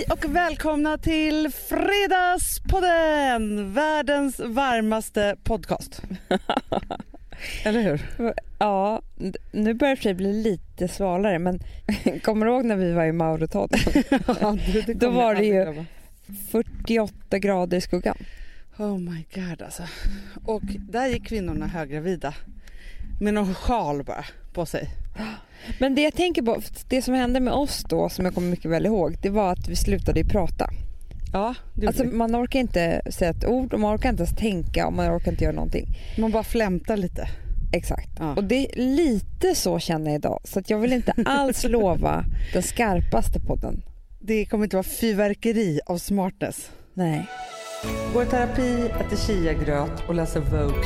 Hej och välkomna till Fredagspodden! Världens varmaste podcast. Eller hur? Ja, nu börjar det bli lite svalare men kommer du ihåg när vi var i Mauretanien? Ja, Då var det ju- aldrig glömma. 48 grader i skuggan. Oh my god alltså. Och där gick kvinnorna höggravida. Med någon sjal bara på sig. Men det jag tänker på, det som hände med oss då som jag kommer mycket väl ihåg, det var att vi slutade ju prata. Ja, det alltså, man orkar inte säga ett ord och man orkar inte ens tänka och man orkar inte göra någonting. man bara flämtar lite. Exakt. Ja. Och det är lite så känner jag idag. Så att jag vill inte alls lova den skarpaste podden. Det kommer inte vara fyrverkeri av smartness. Nej. Går i terapi, äter chiagröt och läser Vogue.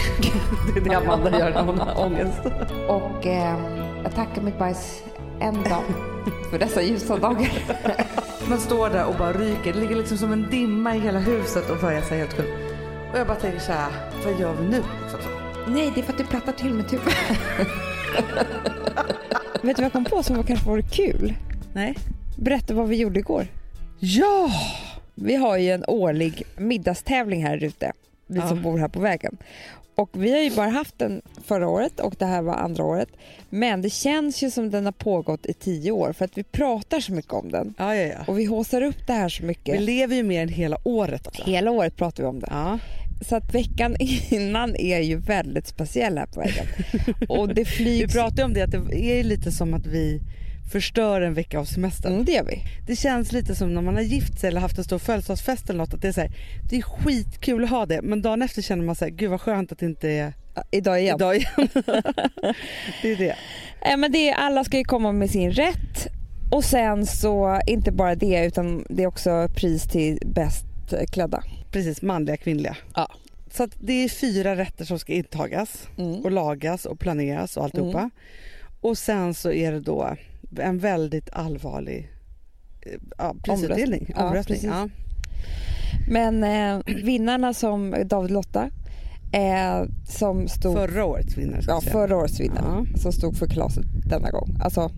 Det är det Amanda gör när hon har ångest. Och eh, jag tackar mitt bajs en dag för dessa ljusa dagar. Man står där och bara ryker. Det ligger liksom som en dimma i hela huset och börjar sig helt sjuk. Och jag bara tänker så här, vad gör vi nu? Liksom så. Nej, det är för att du plattar till mitt huvud. Vet du vad jag kom på som var kanske vore kul? Nej. Berätta vad vi gjorde igår. Ja! Vi har ju en årlig middagstävling här ute, vi Ja. som bor här på vägen. Och vi har ju bara haft den förra året och det här var andra året. Men det känns ju som den har pågått i tio år för att vi pratar så mycket om den. Ja, ja, ja. Och vi håsar upp det här så Vi mycket. lever ju mer än hela året också. Hela året pratar vi om det. Ja. Så att veckan innan är ju väldigt speciell här på vägen. Och det Vi flygs... pratade ju om det att det är lite som att vi förstör en vecka av semestern. Mm, det gör vi. Det känns lite som när man har gift sig eller haft en stor födelsedagsfest eller något att det är så här, det är skitkul att ha det men dagen efter känner man så här, gud vad skönt att det inte är Idag igen. idag igen. det är det. Eh, men det är, alla ska ju komma med sin rätt och sen så inte bara det utan det är också pris till bäst klädda. Precis, manliga, kvinnliga. Ja. Så det är fyra rätter som ska intagas Mm. och lagas och planeras och alltihopa. Mm. Och sen så är det då en väldigt allvarlig eh, ja, prisutdelning. Omröstning. precis. Ja, Men eh, vinnarna som David Lotta eh, som stod Förra årets vinnare ja, förra årets vinnare som stod för kalaset denna gång. Alltså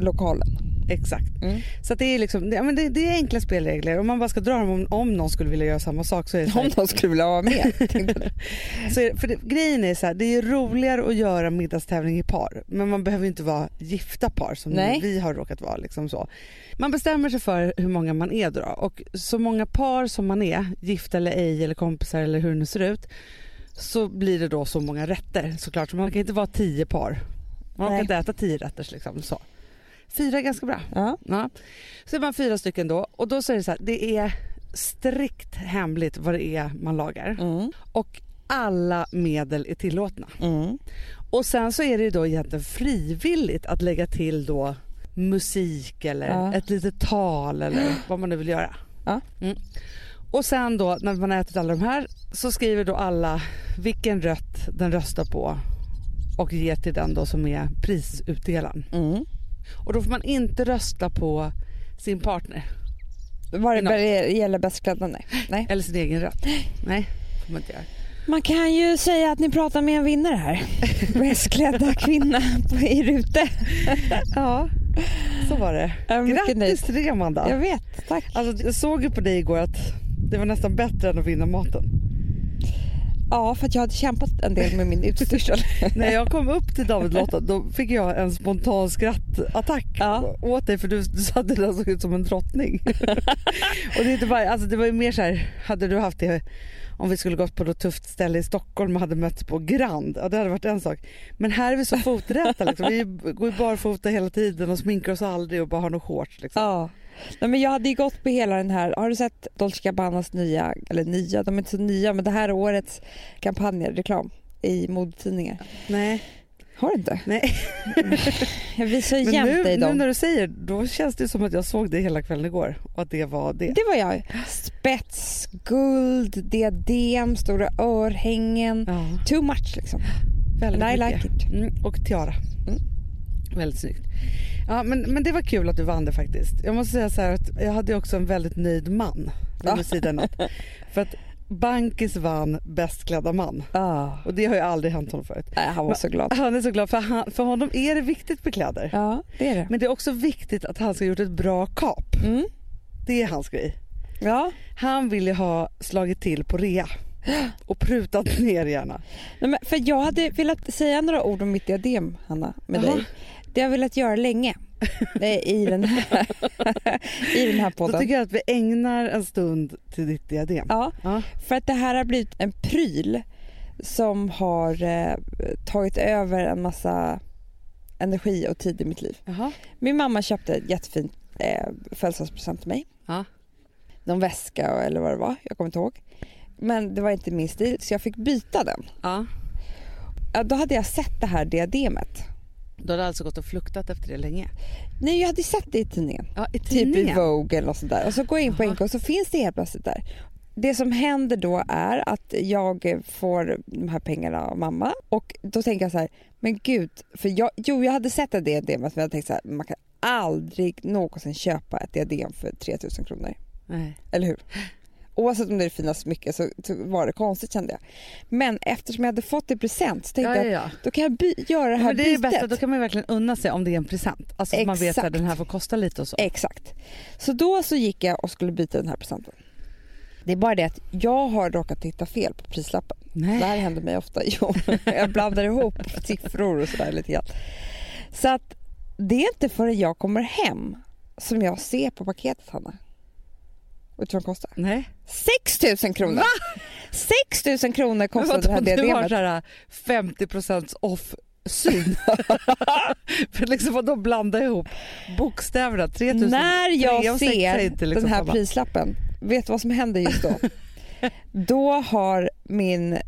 lokalen. Exakt. Mm. Så det är liksom, det, men det, det är enkla spelregler. Om man bara ska dra dem om, om någon skulle vilja göra samma sak så är det Om de skulle vilja vara med. så är, för det, grejen är så här, det är roligare att göra middagstävling i par men man behöver inte vara gifta par som Nej. vi har råkat vara. Liksom så. Man bestämmer sig för hur många man är då och så många par som man är, gifta eller ej eller kompisar eller hur det nu ser ut så blir det då så många rätter såklart. Så man kan inte vara tio par. Man kan Nej. inte äta tio rätter liksom. Så. Fyra är ganska bra. Ja. Ja. Så är man fyra stycken då och då så är det så här, det är strikt hemligt vad det är man lagar Mm. och alla medel är tillåtna. Mm. Och sen så är det ju då egentligen frivilligt att lägga till då musik eller Ja. ett litet tal eller vad man nu vill göra. Ja. Mm. Och sen då när man har ätit alla de här så skriver då alla vilken rött den röstar på och ger till den då som är prisutdelaren. Mm. Och då får man inte rösta på sin partner Vad det bär- gäller bäst klädda? Nej. Nej. eller sin egen rött. Nej, får man inte göra. Man kan ju säga att ni pratar med en vinnare här. Bäst klädda kvinna på, i rute. Ja, så var det. Grattis till det Amanda. Jag vet, tack. Alltså, jag såg ju på dig igår att det var nästan bättre än att vinna maten. Ja, för att jag hade kämpat en del med min utstyrsel. När jag kom upp till David Lotta då fick jag en spontan skrattattack Ja. åt dig för du, du att det såg ut som en drottning. och det, är inte bara, alltså det var ju mer så här, hade du haft det om vi skulle gått på något tufft ställe i Stockholm och hade mötts på Grand, ja det hade varit en sak. Men här är vi så foträta liksom. vi går ju barfota hela tiden och sminkar oss aldrig och bara har något shorts liksom. Ja. Nej, men jag hade ju gått på hela den här, har du sett Dolce Gabbanas nya, eller nya, de är inte så nya, men det här årets kampanjer, reklam i modetidningar. Nej, Har du inte? nej. Jag visar ju jämt nu, dig nu dem. när du säger då känns det som att jag såg det hela kvällen igår och att det var det. Det var jag. Spets, guld, diadem, stora örhängen. Ja, Too much liksom. väldigt And I mycket. like it. Mm, och tiara. Mm. Väldigt snyggt. Ja, men, men det var kul att du vann det faktiskt. Jag måste säga så att jag hade också en väldigt nöjd man vid sidan av. För att Bankis vann bäst klädda man Ah. och det har ju aldrig hänt honom förut. Nej, han var så glad. Han är så glad för, han, för honom är det viktigt med kläder. Ja, det är det. Men det är också viktigt att han ska ha gjort ett bra kap. Mm. Det är hans grej. Ja. Han vill ju ha slagit till på rea och prutat ner gärna. Nej, men för jag hade velat säga några ord om mitt diadem, Hanna, med Jaha. dig. Det har jag velat göra länge i den här, i den här Då podden. tycker jag att vi ägnar en stund till ditt diadem. Ja, Ja. för att det här har blivit en pryl som har eh, tagit över en massa energi och tid i mitt liv. Jaha. Min mamma köpte ett jättefint eh, födelsedagspresent till mig. Ja. Någon väska eller vad det var, jag kommer inte ihåg. Men det var inte min stil så jag fick byta den. Ja, Då hade jag sett det här diademet. Du hade alltså gått och fluktat efter det länge? Nej jag hade sett det i tidningen. Ja, i Typ i Vogue eller något sånt där. Och så går jag in på. NK och så finns det helt plötsligt där. Det som händer då är att jag får de här pengarna av mamma och då tänker jag så här, men gud, för jag, jo jag hade sett det diademet men jag tänkte så här, man kan aldrig någonsin köpa ett diadem för 3000 kronor. Nej. Eller hur? Oavsett om det är det finaste smycket så, så var det konstigt kände jag. Men eftersom jag hade fått det i present så tänkte Ja, ja, jag ja. då kan jag by- göra det här Men det är bytet. bästa, då kan man verkligen unna sig om det är en present. Alltså att man vet att Exakt. den här får kosta lite och så. Exakt. Så då så gick jag och skulle byta den här presenten. Det är bara det att jag har råkat titta fel på prislappen. Nej. Det här händer mig ofta. Jo, jag blandar ihop siffror och sådär lite grann. Så att det är inte förrän jag kommer hem som jag ser på paketet, Hanna. Vet du vad det kostar? Nej. 6 000 kronor! 6 000 kronor Men kostade det här vadå, du har diademet. så här 50% off syn. För liksom vadå blanda ihop bokstäverna? 3000 När jag tre och sex är ser inte liksom den här prislappen, vet du vad som händer just då? då har min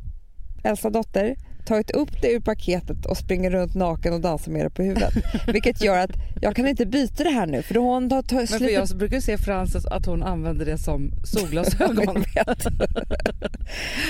äldsta dotter tagit upp det ur paketet och springer runt naken och dansar med det på huvudet. Vilket gör att jag kan inte byta det här nu för hon har tagit Men för slut jag brukar se Frances att hon använder det som solglasögon.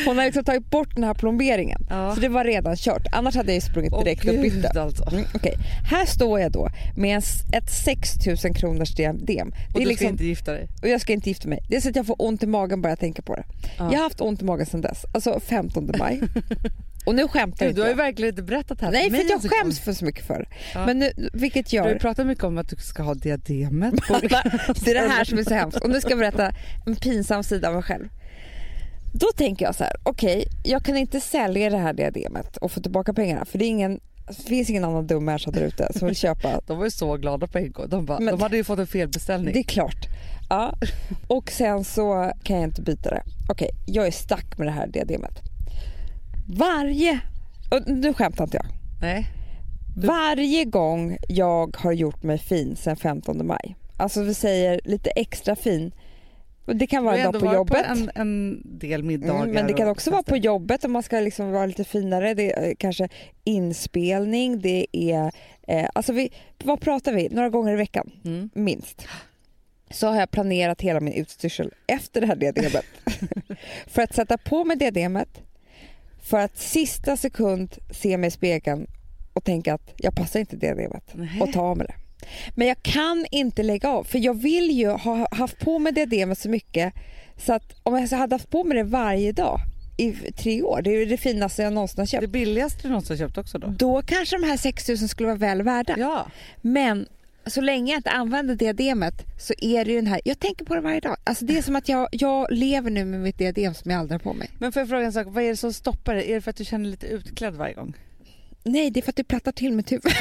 Hon har liksom tagit bort den här plomberingen. Ja. Så det var redan kört. Annars hade jag sprungit direkt och bytt det. alltså. Mm, okej. Här står jag då med en, ett 6 000 kronors diadem. Och Det är du liksom, ska inte gifta dig? och jag ska inte gifta mig. Det är så att jag får ont i magen bara jag tänker på det. Ja. Jag har haft ont i magen sedan dess. Alltså 15 maj. och nu skämtar Gud, inte du har ju verkligen inte berättat här Nej för jag en gång. skäms för så mycket för. Ja. Men nu, vilket Du har ju gör... pratat mycket om att du ska ha diademet på Det är det här som är så hemskt. Och nu ska jag berätta en pinsam sida av mig själv. Då tänker jag så här, okej, jag kan inte sälja det här diademet och få tillbaka pengarna för det, är ingen, det finns ingen annan dum människa där ute som vill köpa. De var ju så glada på NK. De, bara, Men- de hade ju fått en felbeställning. Det är klart. Ja. Och sen så kan jag inte byta det. Okej, jag är stack med det här diademet. Varje, och nu skämtar inte jag. Nej. Varje gång jag har gjort mig fin sen 15 maj, alltså vi säger lite extra fin, det kan Du vara en dag på jobbet. på en, en del middagar. Mm, men det kan också vara på jobbet om man ska liksom vara lite finare. Det är eh, kanske inspelning, det är... Eh, alltså vi, vad pratar vi? Några gånger i veckan, Mm. minst. Så har jag planerat hela min utstyrsel efter det här diademet. för att sätta på mig diademet, för att sista sekund se mig i spegeln och tänka att jag passar inte diademet Nej. och ta av mig det. Men jag kan inte lägga av för jag vill ju ha haft på mig diademet så mycket så att om jag hade haft på mig det varje dag i tre år, det är det finaste jag någonsin har Det köpt. billigaste du någonsin har köpt också då? Då kanske de här 6000 skulle vara väl värda. Ja. Men så länge jag inte använder diademet så är det ju den här, jag tänker på det varje dag. Alltså det är som att jag, jag lever nu med mitt diadem som jag aldrig har på mig. Men får jag fråga en sak, vad är det som stoppar det? Är det för att du känner dig lite utklädd varje gång? Nej, det är för att du plattar till mitt huvud.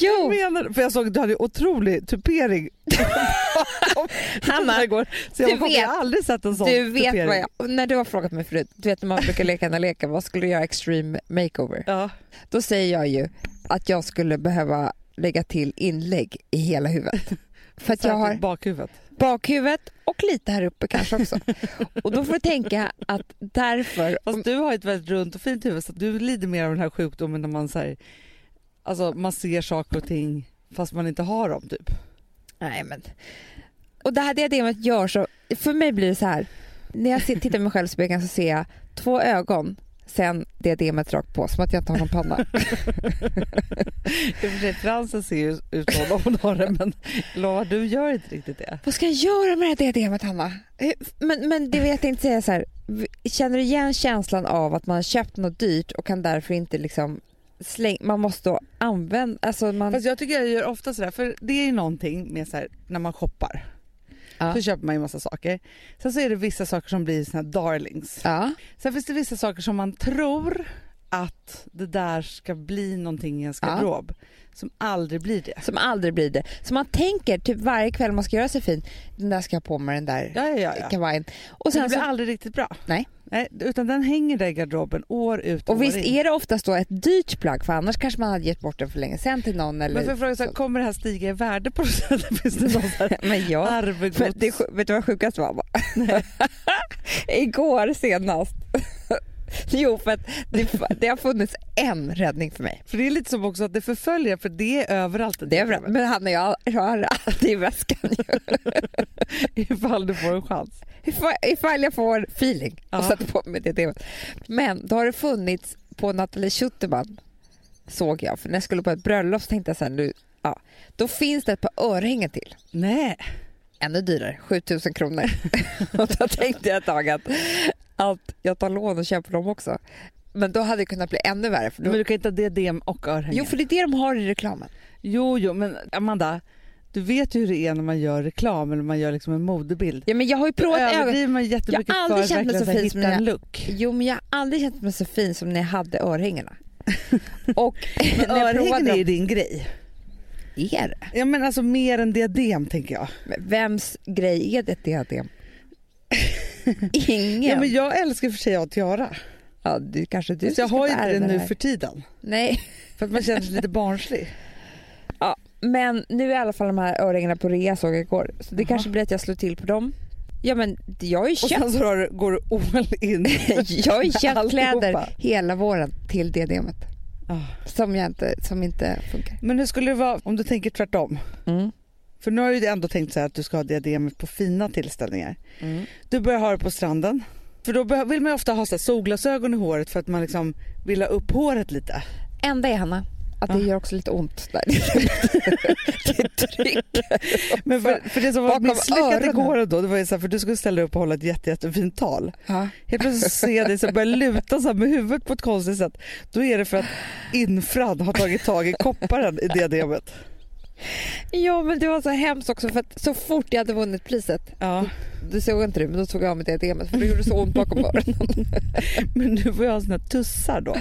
jo, Menar du? För jag såg att du hade otrolig tupering Hanna, igår. Så jag du vet- jag har aldrig sett en sån du vet tupering. vad jag, när du har frågat mig förut, du vet när man brukar leka den leken, vad skulle göra extreme makeover? Ja. Då säger jag ju att jag skulle behöva lägga till inlägg i hela huvudet. För att jag har bakhuvudet. bakhuvudet och lite här uppe kanske också. Och då får du tänka att därför... Fast du har ett väldigt runt och fint huvud så du lider mer av den här sjukdomen när man, här, alltså, man ser saker och ting fast man inte har dem typ. Nej men... Och det här diademet gör så... För mig blir det så här. När jag tittar mig själv i spegeln så ser jag två ögon sen diademet rakt på, som att jag inte har någon panna. I och för sig Fransen ser ju ut så om hon har det men jag lovar, du gör inte riktigt det. Vad ska jag göra med det här diademet, Hanna? Men, men det vet jag inte säga så här. Känner du igen känslan av att man har köpt något dyrt och kan därför inte liksom släng, man måste då använda, alltså man... Fast jag tycker jag gör ofta sådär, för det är ju någonting med så här, när man shoppar. Ja. Så köper man ju massa saker. Sen så är det vissa saker som blir såna darlings. ja. Sen finns det vissa saker som man tror att det där ska bli någonting i ens Ja. garderob. Som aldrig blir det. Som aldrig blir det. Så man tänker typ varje kväll man ska göra sig fin, den där ska jag på mig den där Ja, ja, ja. ja. kavajen. Och sen sen det blir så, aldrig riktigt bra. Nej. Nej. Utan den hänger där i garderoben år ut och, och visst in. är det oftast då ett dyrt plagg för annars kanske man hade gett bort den för länge sedan till någon eller Men jag fråga, så här, kommer det här stiga i värde på något sätt? Finns det någon så här Men ja. arvegods? Men det, vet du vad sjukast var? Igår senast. jo, för att det, det har funnits en räddning för mig. För det är lite som också att det förföljer, för det är överallt. Det är bra. Men han och jag har alltid i väskan. Ifall du får en chans. Ifall, ifall jag får feeling och Ja. sätter på mig det. Men då har det funnits på Nathalie Schuterman såg jag, för när jag skulle på ett bröllop så tänkte jag så här, nu, ja, då finns det ett par örhängen till. Nej. Ännu dyrare, 7000 kronor. och då tänkte jag ett tag att, att jag tar lån och köper dem också. Men då hade det kunnat bli ännu värre. För då, Men du kan inte ha diadem och örhängen. jo, för det är det de har i reklamen. jo, jo, men Amanda, du vet ju hur det är när man gör reklam eller man gör liksom en modebild. Ja, men jag har ju Då provat ögon. överdriver man jättemycket Jag har aldrig för känt mig så fin som jag- look. Jo, men jag har aldrig känt mig så fin som när jag hade örhängena. och Men örhängen är ju din grej. är det? Ja men alltså mer än diadem tänker jag. Men Vems grej är det diadem? Ingen. Ja, men jag älskar för sig att ha tiara. Ja, det kanske du Fast jag har inte det nu här. för tiden. Nej, För att man känner sig lite barnslig. men nu är i alla fall de här örhängena på rea såg jag igår. Så det Jaha. kanske blir att jag slår till på dem. Ja men jag har ju Och köpt, sen så går du all in. jag har ju köpt kläder hela våren till diademet. Ah. Som, jag inte, som inte funkar. Men hur skulle det vara om du tänker tvärtom? Mm. För nu har du ändå tänkt så att du ska ha diademet på fina tillställningar. Mm. Du börjar ha det på stranden. För då vill man ofta ha så solglasögon i håret för att man liksom vill ha upp håret lite. Enda är Hanna, att det Ja. gör också lite ont där. det trycker. Men för, för det som var misslyckat igår då, det var ju så här, för du skulle ställa dig upp och hålla ett jätte, jättefint tal. Ja. Helt plötsligt ser jag dig så börja luta så här med huvudet på ett konstigt sätt. Då är det för att infrad har tagit tag i kopparen i diademet. Ja men det var så hemskt också för så fort jag hade vunnit priset, Ja, det såg inte du men då tog jag av mig diademet för det gjorde så ont bakom öronen. men nu får jag ha såna här tussar då.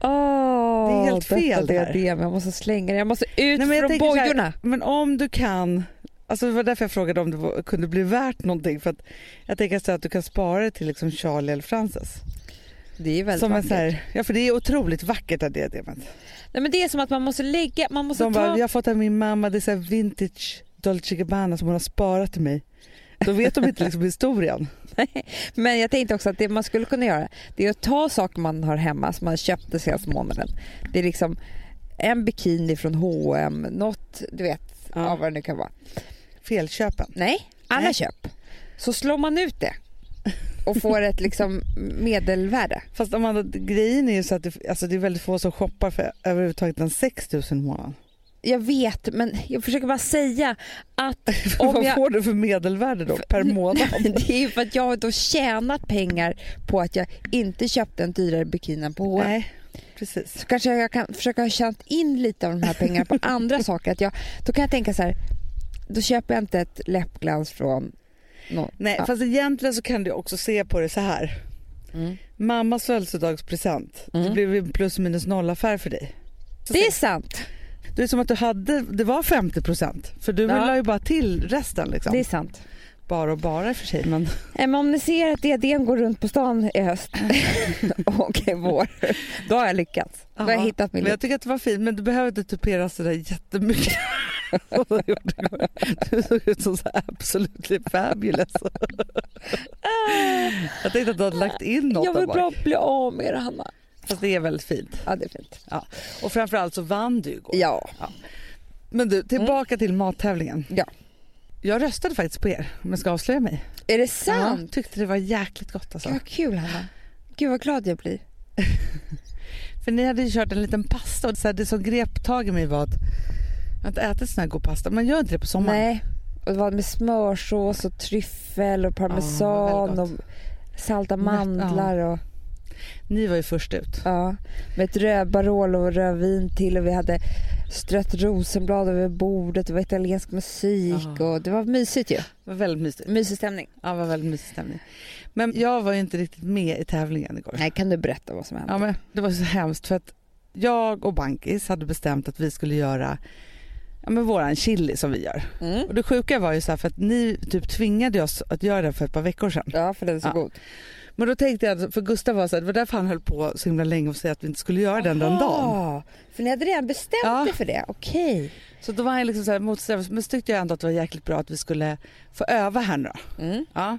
Oh, Det är helt fel det här. diadem, jag måste slänga det, jag måste ut Nej, men från så här- bojorna. Men om du kan, alltså det var därför jag frågade om det var, kunde bli värt någonting. För att jag tänker så att du kan spara det till liksom Charlie eller Frances. Det är väldigt Som en vackert. så här, ja för det är otroligt vackert det diademet. Nej, men det är som att man måste lägga, man måste De ta... bara, jag har fått av min mamma, det är så här vintage Dolce Gabbana som hon har sparat till mig. Då vet de inte liksom historien. Men jag tänkte också att det man skulle kunna göra det är att ta saker man har hemma som man köpte senaste månaden. Det är liksom en bikini från H&M, något du vet, Ja. ja. vad det nu kan vara. Felköpen. Nej, alla Nej. köp. Så slår man ut det och får ett liksom medelvärde. Fast Amanda, grejen är ju så att det, alltså det är väldigt få som shoppar för överhuvudtaget en 6 000 i månaden. Jag vet, men jag försöker bara säga att om Vad jag... får du för medelvärde då per månad? Det är ju för att jag har då tjänat pengar på att jag inte köpte en dyrare bikini på H&M. Nej, precis. så kanske jag kan försöka ha tjänat in lite av de här pengarna på andra saker. Att jag, då kan jag tänka så här, då köper jag inte ett läppglans från någon. Nej, ja. fast egentligen så kan du också se på det så här. mm. Mammas födelsedagspresent, det Mm. blev en plus minus noll affär för dig. Så Det är sant. Det är som att du hade, det var 50% för du Ja. la ju bara till resten liksom. Det är sant. Bara och bara i och för sig men Men om ni ser att diadem går runt på stan i höst och i vår, då har jag lyckats. Då har jag Ja, hittat min Men jag tycker att det var fint men du behöver inte tupera sådär jättemycket. Du gjorde igår. du såg ut som så absolutely fabulous. jag tänkte att du hade lagt in något Jag vill bara bli av med det Hanna. Fast det är väldigt fint. Ja det är fint. Och framförallt så vann du igår. Ja. Men du, tillbaka till mattävlingen. Ja. Jag röstade faktiskt på er om jag ska avslöja mig. Är det Ja, sant? tyckte det var jäkligt gott alltså. Gud vad kul Hanna. Gud vad glad jag blir. För ni hade ju kört en liten pasta och så här, det som grep tag i mig var att jag har inte ätit sån här god pasta. Man gör inte det på sommaren. Nej. Och det var med smörsås och tryffel och parmesan Ja, och salta mandlar och Ni var ju först ut. Ja, med ett rödbarol och rödvin till och vi hade strött rosenblad över bordet, det var italiensk musik Ja. och det var mysigt ju. Det var väldigt mysigt. Mysig stämning. Ja, det var väldigt mysig stämning. Men jag var ju inte riktigt med i tävlingen igår. Nej, kan du berätta vad som hände? Ja, men det var så hemskt för att jag och Bankis hade bestämt att vi skulle göra ja, men våran chili som vi gör. Mm. Och det sjuka var ju så för att ni typ tvingade oss att göra det för ett par veckor sedan. Ja, för den är så Ja. god. Men då tänkte jag, för Gustav var så här, det var därför han höll på så himla länge och säga att vi inte skulle göra den den dagen. Aha, För ni hade redan bestämt Ja. er för det? Okej. Så då var han liksom så här motsträvig, men så tyckte jag ändå att det var jäkligt bra att vi skulle få öva här nu. Mm. Ja.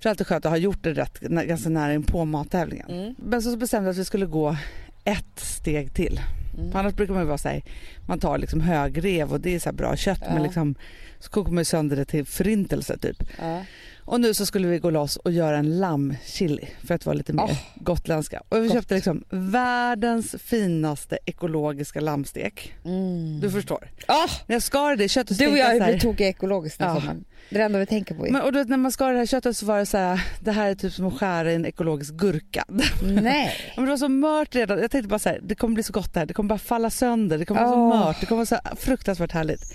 För alltid skönt att ha gjort det rätt, ganska nära in på mattävlingen. Mm. Men så bestämde vi att vi skulle gå ett steg till. Mm. För annars brukar man vara så här, man tar liksom högrev och det är så bra kött Ja. men liksom så kokar man sönder det till förintelse typ. Ja. Och nu så skulle vi gå loss och göra en lammchili för att vara lite mer Åh. gotländska. Och vi Gott. köpte liksom världens finaste ekologiska lammstek. Mm. Du förstår. Ah, När jag skar det köttet du och jag jag tokiga ekologiskt den Ja. sommaren. Det är det enda vi tänker på. men, och vet, när man skar det här köttet så var det så här, det här är typ som att skära i en ekologisk gurka. Nej. Men det var så mört redan. Jag tänkte bara så här, det kommer bli så gott det här. Det kommer bara falla sönder. Det kommer vara Åh. så mört. Det kommer vara så fruktansvärt härligt.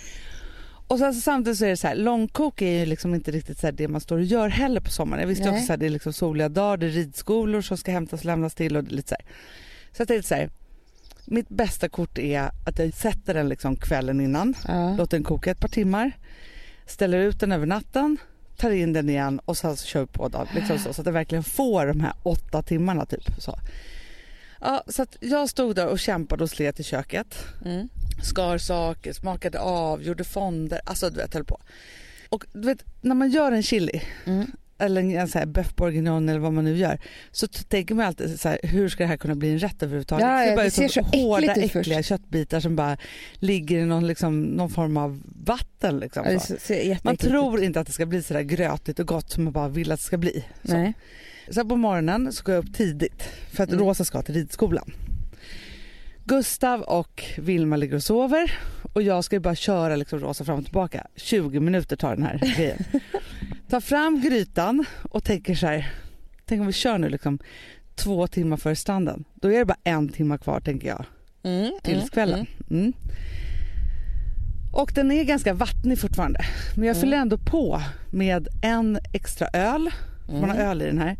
Och sen så samtidigt så är det så här, långkok är ju liksom inte riktigt så det man står och gör heller på sommaren. Jag visste Nej. också så här, det är liksom soliga dagar, det är ridskolor som ska hämtas och lämnas till och det är lite så här. Så jag tänkte så här, mitt bästa kort är att jag sätter den liksom kvällen innan, Ja. låter den koka ett par timmar, ställer ut den över natten, tar in den igen och sen så kör vi på dagen. Liksom så, så att jag verkligen får de här åtta timmarna typ. Så. Ja, så jag stod där och kämpade och slet i köket. Mm. Skar saker, smakade av, gjorde fonder. Alltså du vet, höll på. Och du vet, när man gör en chili Mm. eller en, en så här bœuf bourguignon eller vad man nu gör så tänker man alltid så här, hur ska det här kunna bli en rätt överhuvudtaget? Ja, ja, bara det som ser så äckligt hårda ut först. äckliga köttbitar som bara ligger i någon, liksom, någon form av vatten. Liksom, Ja, det Man tror inte att det ska bli så där grötigt och gott som man bara vill att det ska bli. Så. Nej. Sen på morgonen så går jag upp tidigt för att Mm. Rosa ska till ridskolan. Gustav och Vilma ligger och sover och jag ska ju bara köra liksom Rosa fram och tillbaka. 20 minuter tar den här grejen. Tar fram grytan och tänker så här, tänk om vi kör nu liksom två timmar före stranden. Då är det bara en timme kvar tänker jag Mm. tills mm, kvällen. Mm. Och den är ganska vattnig fortfarande. Men jag Mm. fyller ändå på med en extra öl. Mm. Man har öl i den här.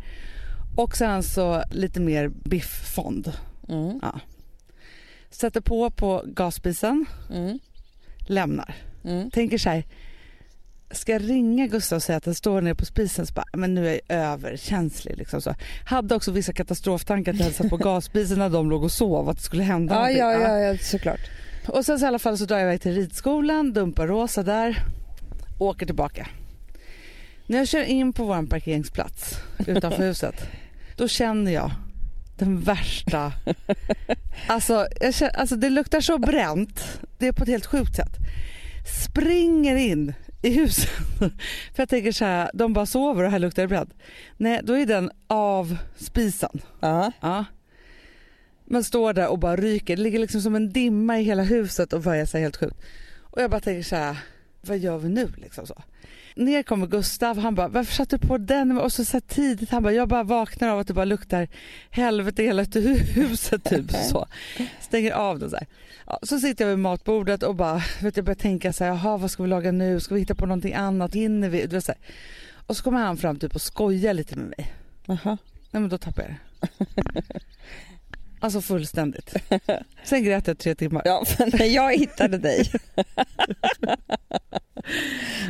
Och sen så lite mer bifffond. Mm. Sätter på på gasspisen, Mm. lämnar. Mm. Tänker så här, ska jag ringa Gustav och säga att den står nere på spisen så bara, men nu är jag överkänslig. Liksom så. Hade också vissa katastroftankar att jag hade satt på gasspisen när de låg och sov, att det skulle hända Ja, ja, Ja. ja, ja, såklart. Och sen så i alla fall så drar jag iväg till ridskolan, dumpar Rosa där, åker tillbaka. När jag kör in på vår parkeringsplats utanför huset, då känner jag den värsta... Alltså, känner, alltså det luktar så bränt, det är på ett helt sjukt sätt. Springer in i huset. För jag tänker så här, de bara sover och här luktar det bränt. Nej, då är den av spisen. Ja. Ja. Man står där och bara ryker. Det ligger liksom som en dimma i hela huset och börjar sig helt sjukt. Och jag bara tänker så här, vad gör vi nu liksom så. Ner kommer Gustav, han bara, varför satte du på den? Och så, så här tidigt, han bara, jag bara vaknar av att det bara luktar helvete hela huset typ så. Stänger av den så här. Ja, så sitter jag vid matbordet och bara, vet jag börjar tänka så här, jaha vad ska vi laga nu? Ska vi hitta på någonting annat? Hinner vi? Du vet, så här. Och så kommer han fram typ och skojar lite med mig. Aha. Nej men då tappade jag det. Alltså fullständigt. Sen grät jag tre timmar. Ja, för när jag hittade dig.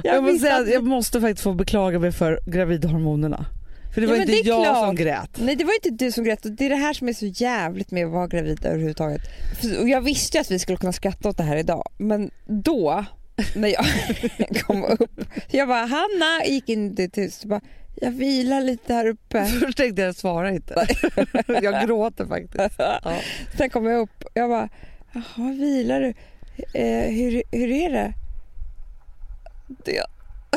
jag, måste visste säga, att- jag måste faktiskt få beklaga mig för gravidhormonerna. För det Ja, var men inte det jag klart. som grät. Nej det var inte du som grät och det är det här som är så jävligt med att vara gravid överhuvudtaget. Och jag visste att vi skulle kunna skratta åt det här idag men då när jag kom upp, jag bara Hanna gick in till huset och bara jag vilar lite här uppe. Först tänkte jag svara inte. jag gråter faktiskt. Ja. Sen kom jag upp och jag bara jaha vilar du? Eh, hur, hur är det? Det,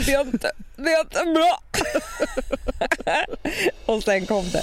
det, är inte, det är inte bra. och sen kom det.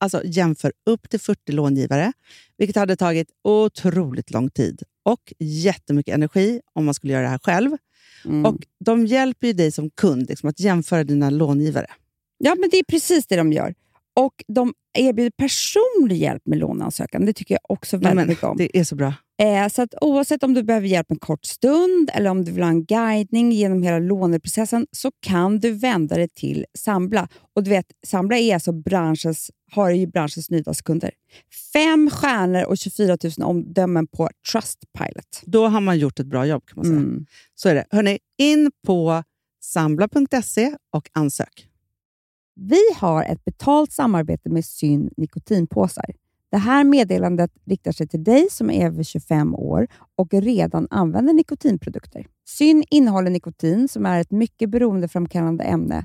alltså, jämför upp till 40 långivare, vilket hade tagit otroligt lång tid och jättemycket energi om man skulle göra det här själv. Mm. Och De hjälper ju dig som kund liksom, att jämföra dina långivare. Ja, men det är precis det de gör. Och de erbjuder personlig hjälp med låneansökan. Det tycker jag också väldigt mycket om. det är så bra. Eh, så att oavsett om du behöver hjälp en kort stund eller om du vill ha en guidning genom hela låneprocessen så kan du vända dig till Sambla. Och du vet, Sambla är alltså branschens, har ju branschens nyaste kunder. Fem stjärnor och 24 000 omdömen på Trustpilot. Då har man gjort ett bra jobb kan man säga. Mm. Så är det. Hörrni, in på sambla.se och ansök. Vi har ett betalt samarbete med Syn nikotinpåsar. Det här meddelandet riktar sig till dig som är över 25 år och redan använder nikotinprodukter. Syn innehåller nikotin som är ett mycket beroendeframkallande ämne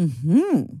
Mm-hmm.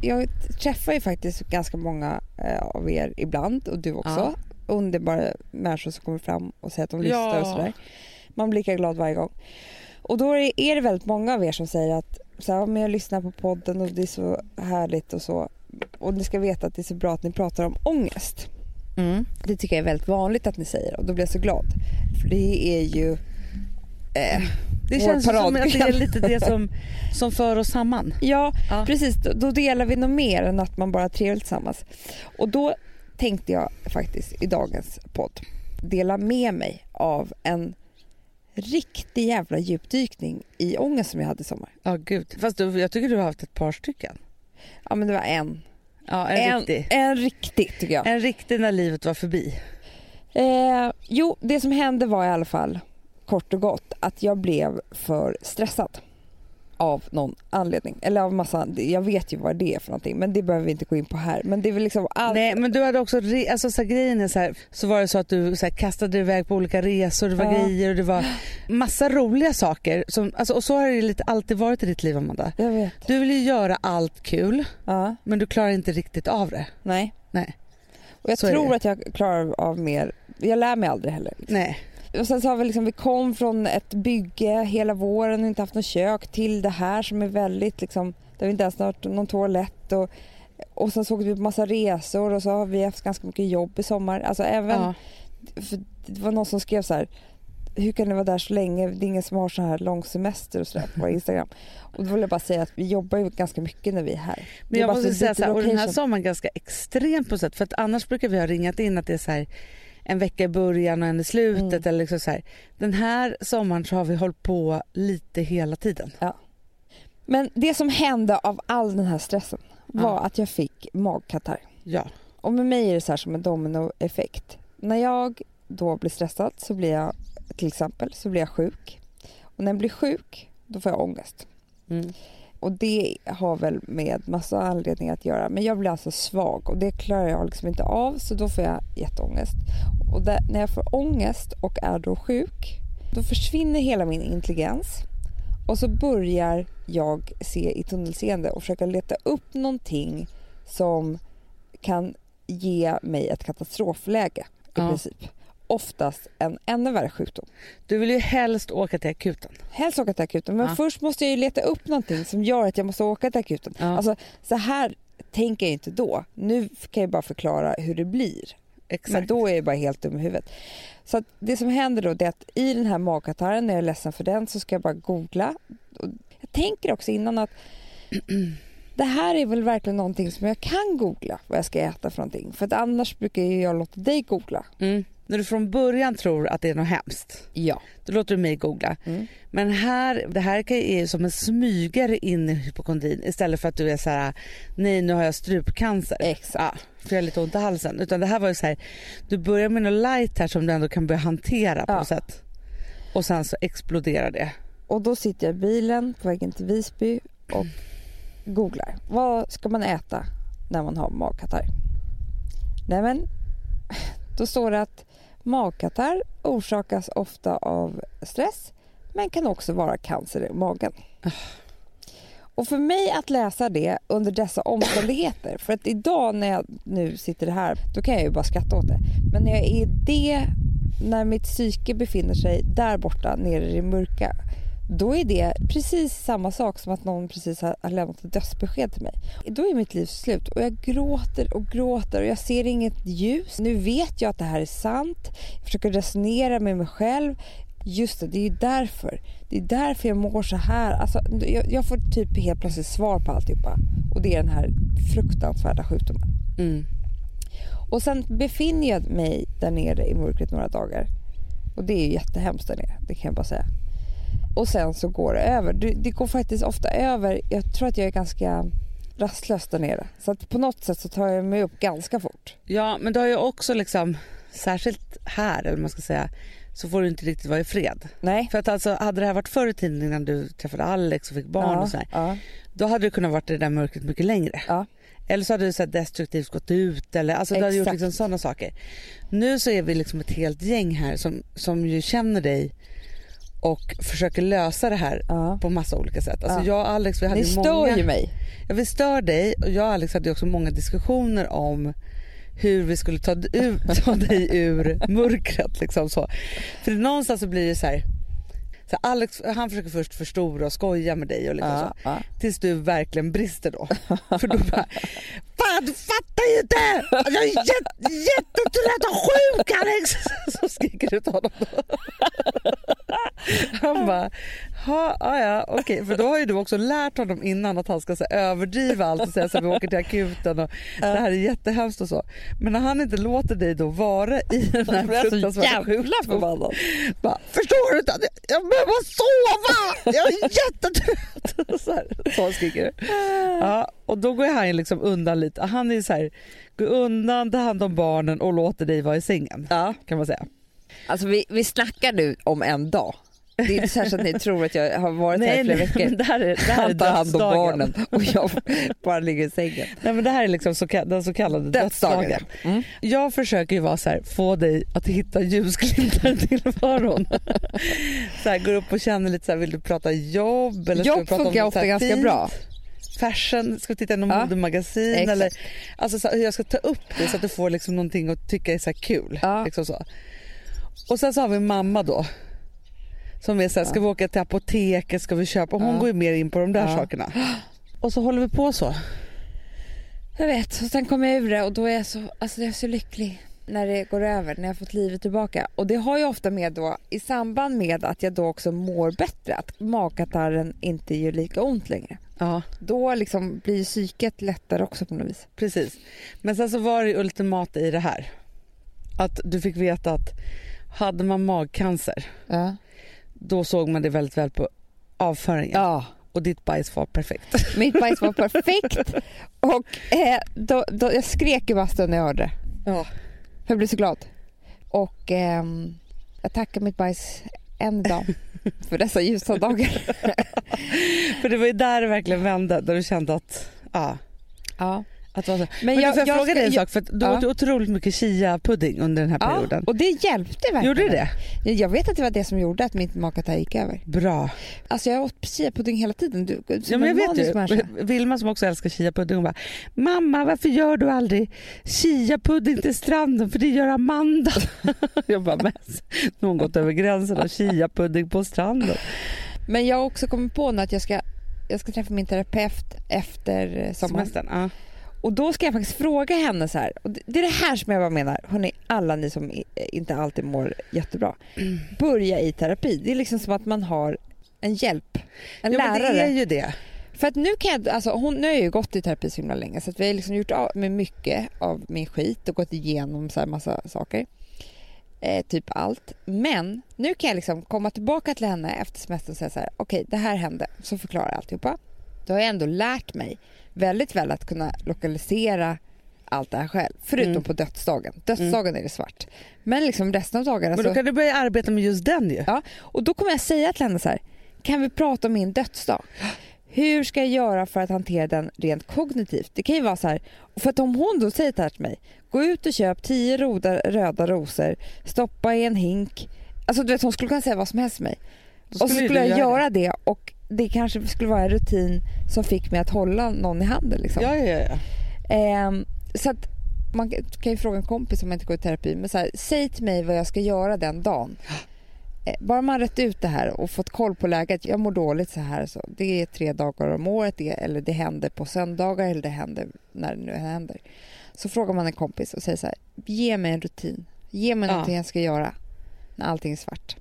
Jag träffar ju faktiskt ganska många eh, av er ibland och du också. Underbara människor som kommer fram och säger att de lyssnar Ja. och sådär. Man blir lika glad varje gång. Och då är det väldigt många av er som säger att så här, "Ja, men jag lyssnar på podden och det är så härligt och så. Och ni ska veta att det är så bra att ni pratar om ångest. Det tycker jag är väldigt vanligt att ni säger och då blir jag så glad. För det är ju... Eh, Det känns som att det är lite det som, som för oss samman. Ja, Ja. precis. Då, då delar vi nog mer än att man bara har trevligt tillsammans. Och då tänkte jag faktiskt i dagens podd dela med mig av en riktig jävla djupdykning i ångest som jag hade i sommar. Ja gud. Fast du, jag tycker du har haft ett par stycken. Ja men det var en. Ja, en, En, riktig. en riktig tycker jag. En riktig när livet var förbi. Eh, jo, det som hände var i alla fall kort och gott att jag blev för stressad. av någon anledning. Eller av massa, jag vet ju vad det är för någonting men det behöver vi inte gå in på här. Men det är väl liksom allt. Nej men du hade också, re- alltså så här, grejen är så här, så var det så att du så här, kastade iväg på olika resor, det var Ja. grejer och det var massa roliga saker. Som, alltså, och så har det lite alltid varit i ditt liv Amanda. Jag vet. Du vill ju göra allt kul Ja, men du klarar inte riktigt av det. nej. Nej. Och jag Så tror att jag klarar av mer. Jag lär mig aldrig heller. liksom. Nej. Och sen så har vi liksom, vi kom från ett bygge hela våren och inte haft något kök till det här som är väldigt liksom, där vi inte ens har någon toalett och, och sen så åkte vi på massa resor och så har vi haft ganska mycket jobb i sommar. Alltså även, Ja. för det var någon som skrev så här hur kan ni vara där så länge? Det är ingen som har så här lång semester och sådär på Instagram. Och då vill jag bara säga att vi jobbar ju ganska mycket när vi är här. Men jag måste säga så här, och den här sommaren ganska extremt på sätt för att annars brukar vi ha ringat in att det är så här en vecka i början och en i slutet Mm. eller liksom så här. Den här sommaren så har vi hållit på lite hela tiden. Men det som hände av all den här stressen var Ja. att jag fick magkatarr. Ja. Och med mig är det så här som en dominoeffekt. När jag då blir stressad så blir jag till exempel så blir jag sjuk. Och när jag blir sjuk då får jag ångest. Mm. Och det har väl med massa anledningar att göra. Men jag blir alltså svag och det klarar jag liksom inte av så då får jag jätteångest. Och där, när jag får ångest och är då sjuk då försvinner hela min intelligens. Och så börjar jag se i tunnelseende och försöka leta upp någonting som kan ge mig ett katastrofläge i Ja. princip. Oftast en ännu värre sjukdom. Du vill ju helst åka till akuten. Helst åka till akuten men Ja. först måste jag ju leta upp någonting som gör att jag måste åka till akuten. Ja. Alltså så här tänker jag inte då. Nu kan jag bara förklara hur det blir. Exakt. Men då är jag bara helt dum i huvudet. Så det som händer då är att i den här magkatarren när jag är ledsen för den så ska jag bara googla. Jag tänker också innan att det här är väl verkligen någonting som jag kan googla vad jag ska äta för någonting. För att annars brukar jag låta dig googla. Mm. När du från början tror att det är något hemskt, Ja. då låter du mig googla. Mm. Men här, det här kan- är ju som en smygare in i hypokondrin istället för att du är så här: nej nu har jag strupcancer. Exakt. Ja, för jag har lite ont i halsen. Utan det här var ju så här, du börjar med något light här som du ändå kan börja hantera på Ja. något sätt. Och sen så exploderar det. Och då sitter jag i bilen på vägen till Visby och googlar. Vad ska man äta när man har magkatarr? Nej men, då står det att magkatarr orsakas ofta av stress men kan också vara cancer i magen. Och för mig att läsa det under dessa omständigheter, för att idag när jag nu sitter här, då kan jag ju bara skratta åt det. Men när jag är i det, när mitt psyke befinner sig där borta nere i det mörka, då är det precis samma sak som att någon precis har har lämnat ett dödsbesked till mig. Då är mitt liv slut och jag gråter och gråter och jag ser inget ljus. Nu vet jag att det här är sant. Jag försöker resonera med mig själv. Just det, det är ju därför. Det är därför jag mår så här. Alltså, jag, jag får typ helt plötsligt svar på alltihopa. Och det är den här fruktansvärda sjukdomen. Mm. Och sen befinner jag mig där nere i mörkret några dagar. Och det är ju jättehemskt där nere, det kan jag bara säga. Och sen så går det över. Det, går faktiskt ofta över. Jag tror att jag är ganska rastlös där nere. Så att på något sätt så tar jag mig upp ganska fort. Ja men du har ju också liksom, särskilt här eller man ska säga, så får du inte riktigt vara i fred. Nej. För att alltså hade det här varit förr i tiden innan du träffade Alex och fick barn ja, och så här, ja, då hade du kunnat vara i det där mörkret mycket längre. ja, Eller så hade du så här destruktivt gått ut eller alltså du hade gjort liksom sådana saker. Nu så är vi liksom ett helt gäng här som, som ju känner dig och försöker lösa det här ja. på massa olika sätt. Alltså Ja. jag och Alex vi hade Ni stör många, ju mig. ja, vi stör dig och jag och Alex hade också många diskussioner om hur vi skulle ta, ut, ta dig ur mörkret. Liksom så. För någonstans så blir det så här, så Alex han försöker först förstora och skoja med dig och liksom så. Ja, ja. Tills du verkligen brister då. För då bara, fan du fattar ju inte! Jag är jätte, jättetrött och sjuk Alex! Så skriker du till honom då. Han bara, ha, ja, ja okej för då har ju du också lärt honom innan att han ska så här, överdriva allt och säga så här, vi åker till akuten och det här är jättehemskt och så. Men när han inte låter dig då vara i den här fruktansvärda sjukdomen. Bara, förstår du inte? Jag behöver sova! Jag är jättetrött! Så, här, så skriker du. Ja, och då går han liksom undan lite. Han är så här, går undan, tar hand om barnen och låter dig vara i sängen. Ja. Kan man säga. Alltså vi, vi snackar nu om en dag. Det är inte särskilt att ni tror att jag har varit här i flera veckor. men det här är, det här är Han tar hand om barnen och jag bara ligger i sängen. Nej, men det här är liksom så, den så kallade dödsdagen. Dödsdagen. Mm. Jag försöker ju vara så här, få dig att hitta ljusglimtar i tillvaron. så här, går upp och känner lite så här, vill du prata jobb? Eller ska Jobb prata om funkar ofta ganska fint? bra. Fashion, ska vi titta i något Ja, modemagasin? exakt. Eller, alltså så hur jag ska ta upp det så att du får liksom någonting att tycka är så kul. Ja. Liksom så. Och sen så har vi mamma då. Som är så här, ska vi åka till apoteket, ska vi köpa? Hon går ju mer in på de där sakerna. Och så håller vi på så. Jag vet, och sen kommer jag ur det och då är jag så, alltså jag är så lycklig när det går över, när jag har fått livet tillbaka. Och det har ju ofta med då, i samband med att jag då också mår bättre, att magkatarren inte gör lika ont längre. Ja. Då liksom blir psyket lättare också på något vis. Precis. Men sen så var det ju ultimata i det här. Att du fick veta att hade man magcancer Ja. Då såg man det väldigt väl på avföringen. ja. Och ditt bajs var perfekt. Mitt bajs var perfekt och eh, då, då, jag skrek i bastun när jag hörde det. Ja. Jag blev så glad. Och ehm, jag tackar mitt bajs än idag för dessa ljusa dagar. För det var ju där det verkligen vände. Där du kände att, ja. Ja. Att det var så. Men Men jag- du, jag, jag fråga dig en sak? För du Ja. åt otroligt mycket chia-pudding under den här ja, perioden. och det hjälpte verkligen. Gjorde det? Jag vet att det var det som gjorde att mitt magkatarr gick över. Bra. Alltså jag åt chia-pudding hela tiden. Du, som Ja, men jag vet ju. Vilma som också älskar chia-pudding hon bara Mamma varför gör du aldrig chia-pudding till stranden för det gör Amanda. jag bara men nu har hon gått över gränsen av chia-pudding på stranden. Men jag har också kommit på nu att jag ska, jag ska träffa min terapeut efter eh, sommaren. Semestern. Ja. Och då ska jag faktiskt fråga henne så här. Och det är det här som jag bara menar. Hörrni, alla ni som inte alltid mår jättebra. Börja i terapi. Det är liksom som att man har en hjälp. En men lärare. det är ju det. För att nu kan jag, alltså hon, nu har jag ju gått i terapi så himla länge så vi har liksom gjort av med mycket av min skit och gått igenom så här massa saker. Eh, typ allt. Men nu kan jag liksom komma tillbaka till henne efter semestern och säga så här, okej det här hände, så förklarar jag alltihopa. Då har jag ändå lärt mig väldigt väl att kunna lokalisera allt det här själv. Förutom Mm. på dödsdagen. Dödsdagen är det svart. Men liksom resten av dagarna Men så... då kan du börja arbeta med just den ju. Ja, och då kommer jag säga till henne så här, kan vi prata om min dödsdag? Hur ska jag göra för att hantera den rent kognitivt? Det kan ju vara så här, för att om hon då säger det här till mig, gå ut och köp tio roda, röda rosor, stoppa i en hink. Alltså du vet hon skulle kunna säga vad som helst till mig. Och så skulle jag göra det. och det kanske skulle vara en rutin som fick mig att hålla någon i handen. Liksom. Ja, ja, ja. Ehm, så att man kan ju fråga en kompis om man inte går i terapi. Men så här, säg till mig vad jag ska göra den dagen. Eh, bara man rätt ut det här och fått koll på läget. Jag mår dåligt så här. Så det är tre dagar om året. Det, eller det händer på söndagar eller det händer när det nu händer. Så frågar man en kompis och säger så här. Ge mig en rutin. Ge mig Ja. någonting jag ska göra när allting är svart.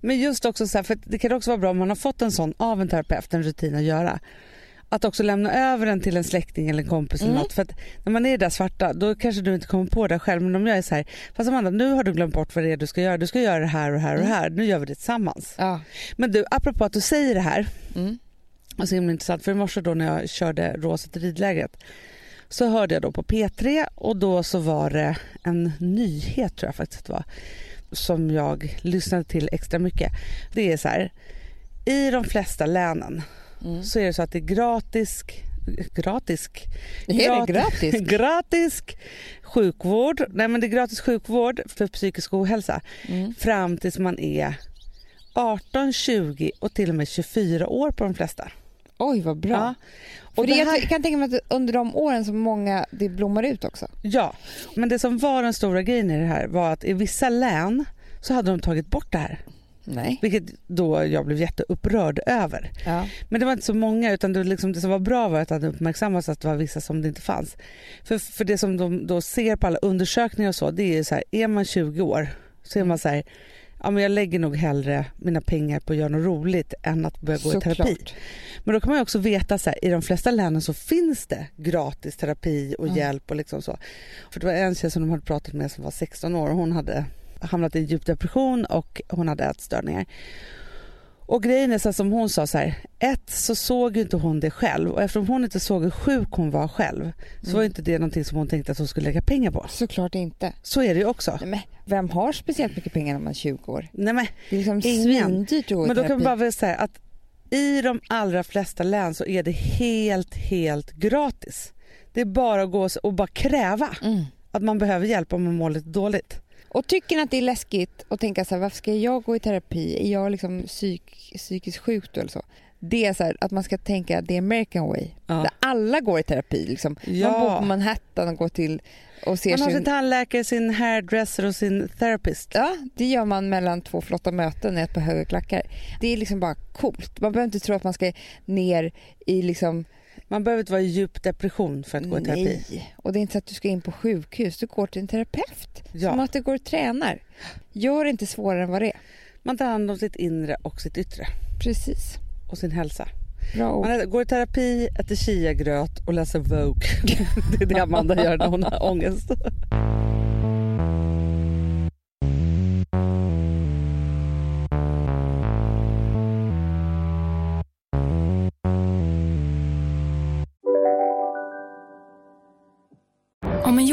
Men just också så här, för det kan också vara bra om man har fått en sån av en terapeut, en rutin att göra. Att också lämna över den till en släkting eller en kompis eller Mm. något. För att när man är i det där svarta då kanske du inte kommer på det själv. Men om jag är så här, fast Amanda nu har du glömt bort vad det är du ska göra. Du ska göra det här och här och här. Nu gör vi det tillsammans. Ja. Men du, apropå att du säger det här. Mm. Och så himla intressant för i morse då när jag körde Rosa till ridlägret så hörde jag då på P3 och då så var det en nyhet tror jag faktiskt det var som jag lyssnade till extra mycket. Det är så här, i de flesta länen Mm. så är det så att det är gratis gratis Är det gratis? gratis sjukvård. Nej men det är gratis sjukvård för psykisk ohälsa Mm. fram tills man är 18, 20 och till och med 24 år på de flesta. Oj vad bra. Ja. Och det det jag här- kan tänka mig att under de åren som många det blommar ut också. Ja, men det som var den stora grejen i det här var att i vissa län så hade de tagit bort det här. Nej. Vilket då jag blev jätteupprörd över. Ja. Men det var inte så många utan det, var liksom, det som var bra var att det hade uppmärksammats att det var vissa som det inte fanns. För, för det som de då ser på alla undersökningar och så det är så här, är man 20 år så är man så här, ja men jag lägger nog hellre mina pengar på att göra något roligt än att börja gå i terapi. Såklart. Men då kan man också veta så här, i de flesta länen så finns det gratis terapi och Mm. hjälp och liksom så. För det var en tjej som de hade pratat med som var 16 år och hon hade hamnat i djup depression och hon hade ätstörningar. Och grejen är så som hon sa så här, ett så såg ju inte hon det själv och eftersom hon inte såg hur sjuk hon var själv så Mm. var inte det någonting som hon tänkte att hon skulle lägga pengar på. Såklart inte. Så är det ju också. Nej, men vem har speciellt mycket pengar när man är 20 år? Nej, men, Det är liksom svindyrt men då kan man bara väl säga att i de allra flesta län så är det helt, helt gratis. Det är bara att gå och bara kräva Mm. att man behöver hjälp om man mår lite dåligt. Och tycker att det är läskigt att tänka så här, varför ska jag gå i terapi? Är jag liksom psyk, psykiskt sjuk då eller så? Det är så här, att man ska tänka det är American way. Ja. Där alla går i terapi. Liksom. Ja. Man bor på Manhattan och går till och ser Man har sin... sin tandläkare, sin hairdresser och sin therapist. Ja, det gör man mellan två flotta möten i ett par höga klackar. Det är liksom bara coolt. Man behöver inte tro att man ska ner i liksom... Man behöver inte vara i djup depression för att gå i terapi. Nej, och det är inte så att du ska in på sjukhus. Du går till en terapeut. Ja. Som att du går och tränar. Gör det inte svårare än vad det är. Man tar hand om sitt inre och sitt yttre Precis. och sin hälsa. Man går i terapi, äter chiagröt och läser Vogue. Det är det Amanda gör när hon har ångest.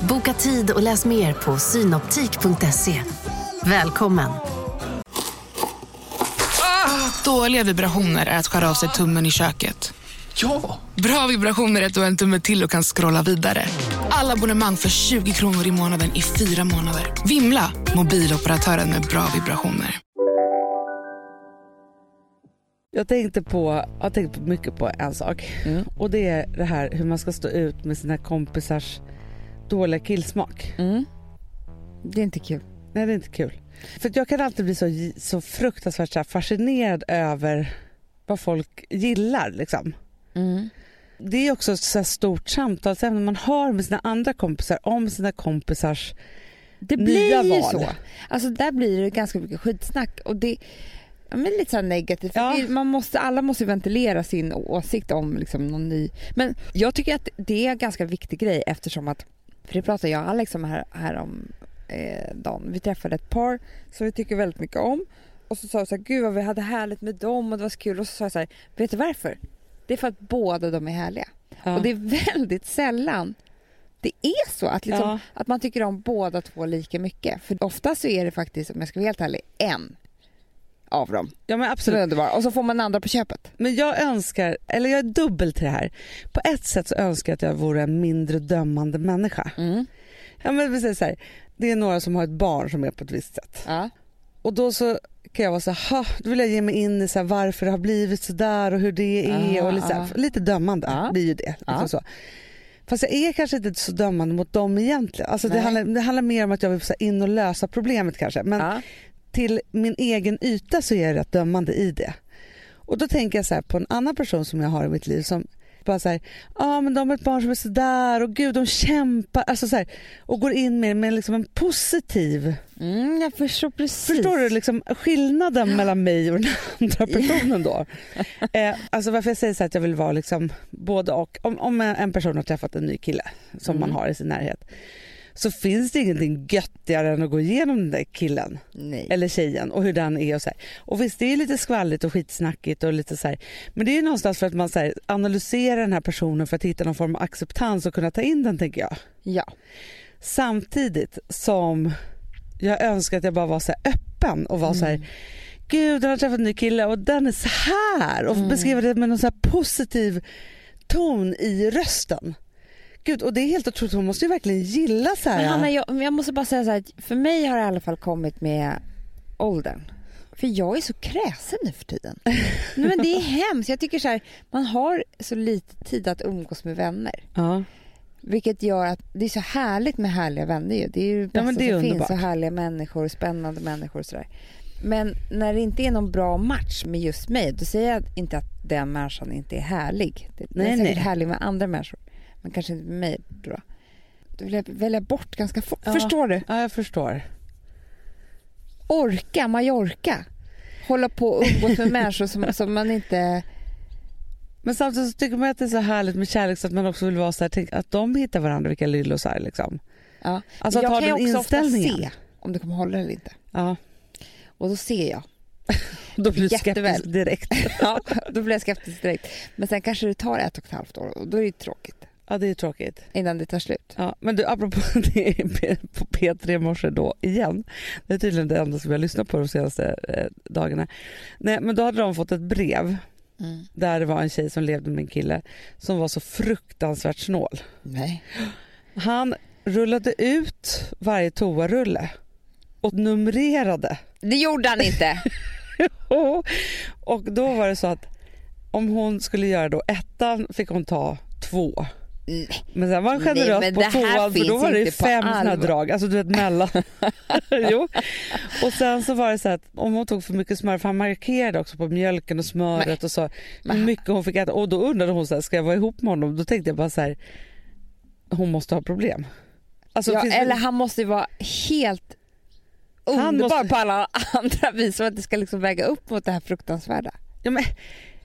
Boka tid och läs mer på synoptik.se. Välkommen! Dåliga vibrationer är att skära av sig tummen i köket. Ja! Bra vibrationer är att du har en tumme till och kan scrolla vidare. Alla abonnemang för 20 kronor i månaden i fyra månader. Vimla! Mobiloperatören med bra vibrationer. Jag tänkte på, jag har tänkt på mycket på en sak Mm. och det är det här hur man ska stå ut med sina kompisars dåliga killsmak. Mm. Det är inte kul. Nej det är inte kul. För jag kan alltid bli så, så fruktansvärt så fascinerad över vad folk gillar liksom. Mm. Det är också ett så stort samtalsämne man har med sina andra kompisar om sina kompisars Det Nya blir ju val. så. Alltså där blir det ganska mycket skitsnack och det ja, men lite så här negativt. Ja. man måste, alla måste ventilera sin åsikt om liksom någon ny. Men jag tycker att det är en ganska viktig grej eftersom att, för det pratade jag och Alex om här, här om eh, dagen. Vi träffade ett par som vi tycker väldigt mycket om och så sa vi så här, gud vad vi hade härligt med dem och det var så kul och så sa jag så här, vet du varför? Det är för att båda de är härliga. Ja. Och det är väldigt sällan det är så att, liksom, Ja. att man tycker om båda två lika mycket. För ofta så är det faktiskt, om jag ska vara helt ärlig, en av dem ja men absolut. underbar. Och så får man andra på köpet. Men jag önskar, eller jag är dubbel till det här. På ett sätt så önskar jag att jag vore en mindre dömande människa. Mm. Ja, men vi säger så här, det är några som har ett barn som är på ett visst sätt. Ja. Och då så kan jag vara så här, "Ha, då vill jag ge mig in i så här, varför det har blivit så där och hur det är. Aha, och lite, så här, aha. lite dömande Ja. blir ju det. Liksom så. Fast jag är kanske inte så dömande mot dem egentligen. Alltså det, handlar, det handlar mer om att jag vill så in och lösa problemet kanske. Men Ja. Till min egen yta så är jag rätt dömande i det. Och då tänker jag så på en annan person som jag har i mitt liv som bara så här, ja men de har ett barn som är sådär och gud de kämpar, alltså så här, och går in med, med liksom en positiv, Mm, jag förstår precis. förstår du liksom skillnaden mellan mig och den andra personen då? eh, alltså varför jag säger så att jag vill vara liksom både och, om, om en person har träffat en ny kille som man har i sin närhet så finns det ingenting göttigare än att gå igenom den där killen Nej. eller tjejen och hur den är och så här. Och visst det är lite skvallrigt och skitsnackigt och lite så här, men det är ju någonstans för att man så här, analyserar den här personen för att hitta någon form av acceptans och kunna ta in den tänker jag. Ja. Samtidigt som jag önskar att jag bara var så här öppen och var så Mm. här gud jag har träffat en ny kille och den är så här och Mm. beskriva det med någon så positiv ton i rösten. Gud och det är helt otroligt, hon måste ju verkligen gilla så här. Men Hanna, jag, jag måste bara säga så här, för mig har det i alla fall kommit med åldern. För jag är så kräsen nu för tiden. Nej, men det är hemskt. Jag tycker så här, man har så lite tid att umgås med vänner. ja. Vilket gör att det är så härligt med härliga vänner ju. Det är ju det bästa men det som underbart. finns. Så härliga människor, spännande människor och sådär. Men när det inte är någon bra match med just mig, då säger jag inte att den människan inte är härlig. Den Nej, är säkert nej. härlig med andra människor, men kanske inte med mig då. Då vill jag välja bort ganska fort. Ja. Förstår du? Ja, jag förstår. Orka, Mallorca. Hålla på och umgås med människor som, som man inte... Men samtidigt så tycker man att det är så härligt med kärlek så att man också vill vara så här, tänk att de hittar varandra, vilka lyllosar liksom. Ja. Alltså att jag ha kan den också ofta se om det kommer hålla eller inte. Ja, Och då ser jag. då blir du skeptisk direkt. Ja, då blir jag skeptisk direkt. Men sen kanske det tar ett och ett halvt år och då är det ju tråkigt Ja, det är tråkigt. innan det tar slut. Ja, men du, apropå det på P3 i morse då igen. Det är tydligen det enda som jag lyssnat på de senaste eh, dagarna. Nej, men då hade de fått ett brev där det var en tjej som levde med en kille som var så fruktansvärt snål. Nej. Han rullade ut varje toarulle och numrerade. Det gjorde han inte. och då var det så att om hon skulle göra då ettan fick hon ta två. Nej. Men sen var han Nej, generös men på tvåan för då var det fem allvar. drag, alltså du vet mellan. jo. Och sen så var det så att om hon tog för mycket smör, för han markerade också på mjölken och smöret och så hur mycket hon fick äta och då undrade hon så här, ska jag vara ihop med honom? Då tänkte jag bara så här, hon måste ha problem. Alltså, Ja, finns det- eller han måste ju vara helt Han underbar måste- på alla andra vis för att det ska liksom väga upp mot det här fruktansvärda. Ja, men,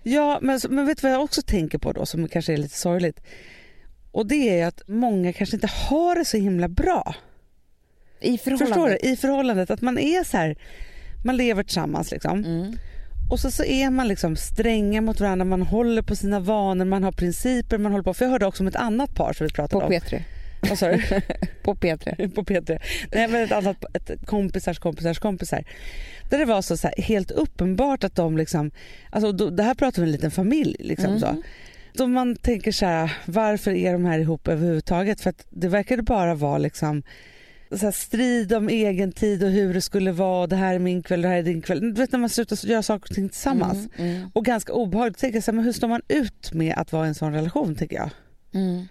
ja men, men vet du vad jag också tänker på då som kanske är lite sorgligt? Och det är att många kanske inte har det så himla bra. I förhållandet. Förstår du? I förhållandet. Att man är så här, man lever tillsammans liksom. Mm. Och så, så är man liksom stränga mot varandra, man håller på sina vanor, man har principer, man håller på. För jag hörde också om ett annat par som vi pratade På om. P3. Vad sa du? På P3. på P3. Nej men ett annat, ett kompisars kompisars kompisar. Där det var så, så här, helt uppenbart att de liksom, alltså då, det här pratar vi om en liten familj liksom Mm. så. Då man tänker så här, varför är de här ihop överhuvudtaget? För att det verkade bara vara liksom så strid om egen tid och hur det skulle vara. Det här är min kväll, det här är din kväll. Du vet när man slutar göra saker och ting tillsammans. Mm, mm, Och ganska obehagligt. Tänker jag så här, men hur står man ut med att vara i en sån relation tänker jag? mm.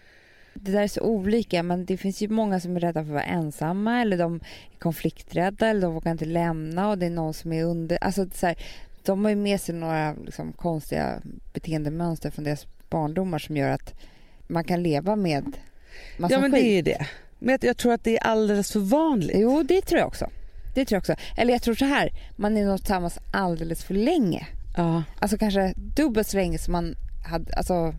Det där är så olika men det finns ju många som är rädda för att vara ensamma eller de är konflikträdda eller de vågar inte lämna och det är någon som är under... Alltså så här, de har ju med sig några liksom, konstiga beteendemönster från deras barndomar som gör att man kan leva med massa ja men skit. det är ju det. Men jag- tror att det är alldeles för vanligt. Jo, det tror jag också. Det tror jag också. Eller jag tror så här, man är nog tillsammans alldeles för länge. Ja. Alltså kanske dubbelt så länge som man hade, alltså,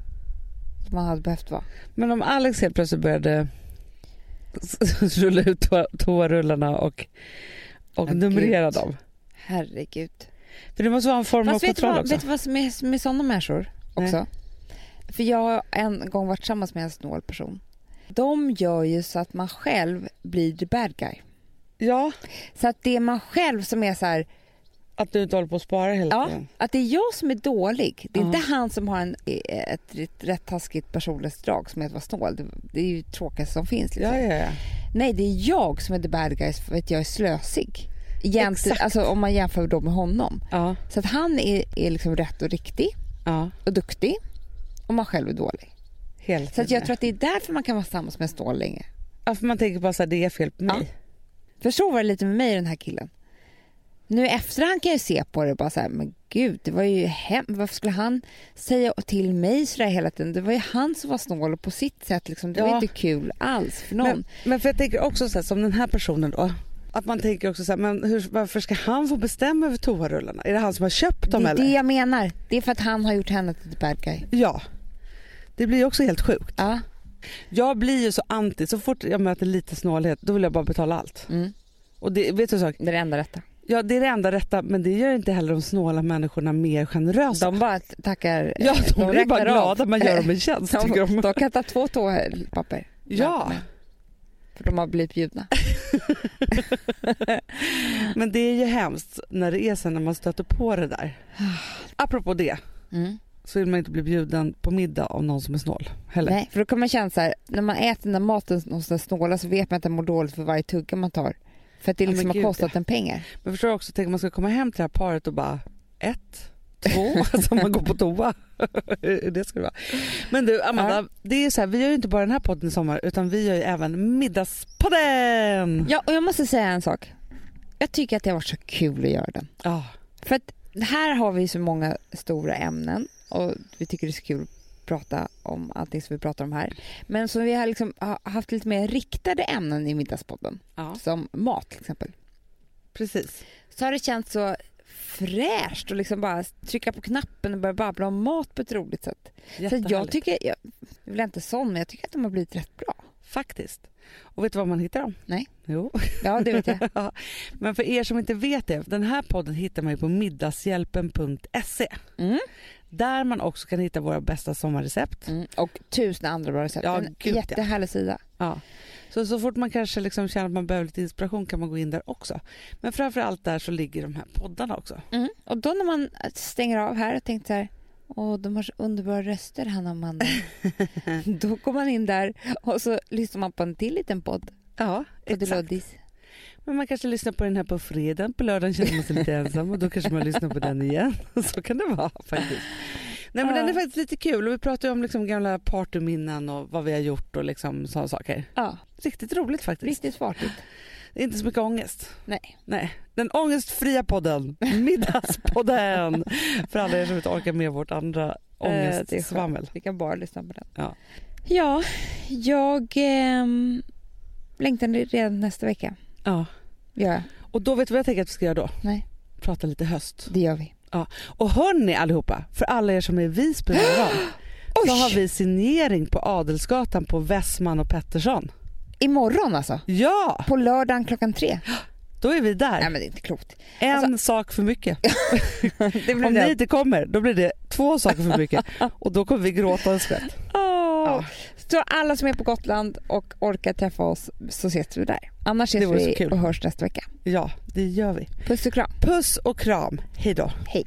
som man hade behövt vara. Men om Alex helt plötsligt började rulla ut toa- toarullarna och, och Ja, numrera gud. dem. Herregud. För det måste vara en form Fast av vet du, kontroll vad, också. vet du vad som är med sådana människor också? För jag har en gång varit tillsammans med en snål person. De gör ju så att man själv blir the bad guy. Ja, Så att det är man själv som är så här, att du inte håller på att spara hela ja, tiden. att det är jag som är dålig. Det är Ja. inte han som har en, ett, ett rätt taskigt personlighetsdrag som är att vara snål. Det, det är ju det tråkigaste som finns. Liksom. Ja, ja, ja. Nej, det är jag som är the bad guy för att jag är slösig. Jämt, Exakt. alltså, om man jämför då med honom. ja, Så att han är, är liksom rätt och riktig ja. och duktig och man själv är dålig. Hela Så jag tror att det är därför man kan vara tillsammans med en snål länge. ja, för man tänker bara så här, det är fel på mig. Ja. För så var det lite med mig den här killen. Nu i efterhand kan jag se på det och bara så här, men gud, det var ju hem. Varför skulle han säga till mig sådär hela tiden? Det var ju han som var snål och på sitt sätt liksom, det var Ja. inte kul alls för någon. Men, men för jag tänker också så här, som den här personen då. Att man tänker också så här, men hur, varför ska han få bestämma över toarullarna? Är det han som har köpt det dem är eller? det jag menar. Det är för att han har gjort henne till bad guy. Ja. Det blir också helt sjukt. Ja. Jag blir ju så anti, så fort jag möter lite snålhet då vill jag bara betala allt. Mm. Och det, vet du sak? Det är det enda rätta. Ja det är det enda rätta men det gör inte heller de snåla människorna mer generösa. De bara tackar. ja de, blir bara räknar av. glada man gör dem en tjänst De, de. de kan ta två toapapper. Ja. För de har blivit bjudna. Men det är ju hemskt när det är sen när man stöter på det där. Apropå det Mm. Så vill man inte bli bjuden på middag av någon som är snål heller. Nej, för då kan man känna så här, när man äter den där maten hos den snåla så vet man att den mår dåligt för varje tugga man tar. För att det Ja, liksom men har kostat en pengar. Men förstår också, tänk om man ska komma hem till det här paret och bara ett, två, alltså man går på toa. det ska det vara. Men du Amanda, det är så här, vi gör ju inte bara den här podden i sommar utan vi gör ju även Middagspodden. Ja, och jag måste säga en sak. Jag tycker att det har varit så kul att göra den. Ja. För att här har vi så många stora ämnen och vi tycker det är så kul att prata om allting som vi pratar om här. Men som vi har liksom haft lite mer riktade ämnen i Middagspodden, ja, som mat till exempel. precis. Så har det känts så fräscht att liksom bara trycka på knappen och börja babbla om mat på ett roligt sätt. Så jag tycker, jag, jag vill inte sån, men jag tycker att de har blivit rätt bra. Faktiskt. Och vet du var man hittar dem? Nej. Jo. Ja, det vet jag. Ja, Men för er som inte vet det, den här podden hittar man ju på middagshjälpen.se. Mm. Där man också kan hitta våra bästa sommarrecept. Mm. Och tusen andra bra recept. Ja, gud, ja. jättehärlig sida. Ja. Så, så fort man kanske liksom känner att man behöver lite inspiration kan man gå in där också. Men framför allt där så ligger de här poddarna också. Mm. Och då när man stänger av här och tänker så här Åh, de har så underbara röster, Hanna och Amanda. då går man in där och så lyssnar man på en till liten podd. Ja, exakt. Men man kanske lyssnar på den här på fredagen, på lördagen känner man sig lite ensam och då kanske man lyssnar på den igen. Så kan det vara faktiskt. Nej men Ja. den är faktiskt lite kul och vi pratar ju om liksom gamla partyminnen och vad vi har gjort och liksom sådana saker. Ja, Riktigt roligt faktiskt. riktigt fartigt. Det är inte så mycket ångest. Nej. Nej. Den ångestfria podden, Middagspodden. För alla er som inte orkar med vårt andra Eh, ångestsvammel. Vi kan bara lyssna på den. Ja. Ja, jag ehm, längtar redan nästa vecka. Ja. Gör jag. Och då vet du vad jag tänker att vi ska göra då? Nej. Prata lite höst. Det gör vi. Och hörni allihopa, för alla er som är i Visby imorgon, så har vi signering på Adelsgatan på Westman och Pettersson. Imorgon alltså. Ja, På lördagen klockan tre. då är vi där. Nej men det är inte klokt. en alltså- sak för mycket. Om det. ni inte kommer, då blir det två saker för mycket. Och då kommer vi gråta en skvätt. Åh. Ja. Så alla som är på Gotland och orkar träffa oss så ses vi där. Annars ses vi och hörs nästa vecka. Ja, det gör vi. Puss och kram. Puss och kram. Hej då. Hej.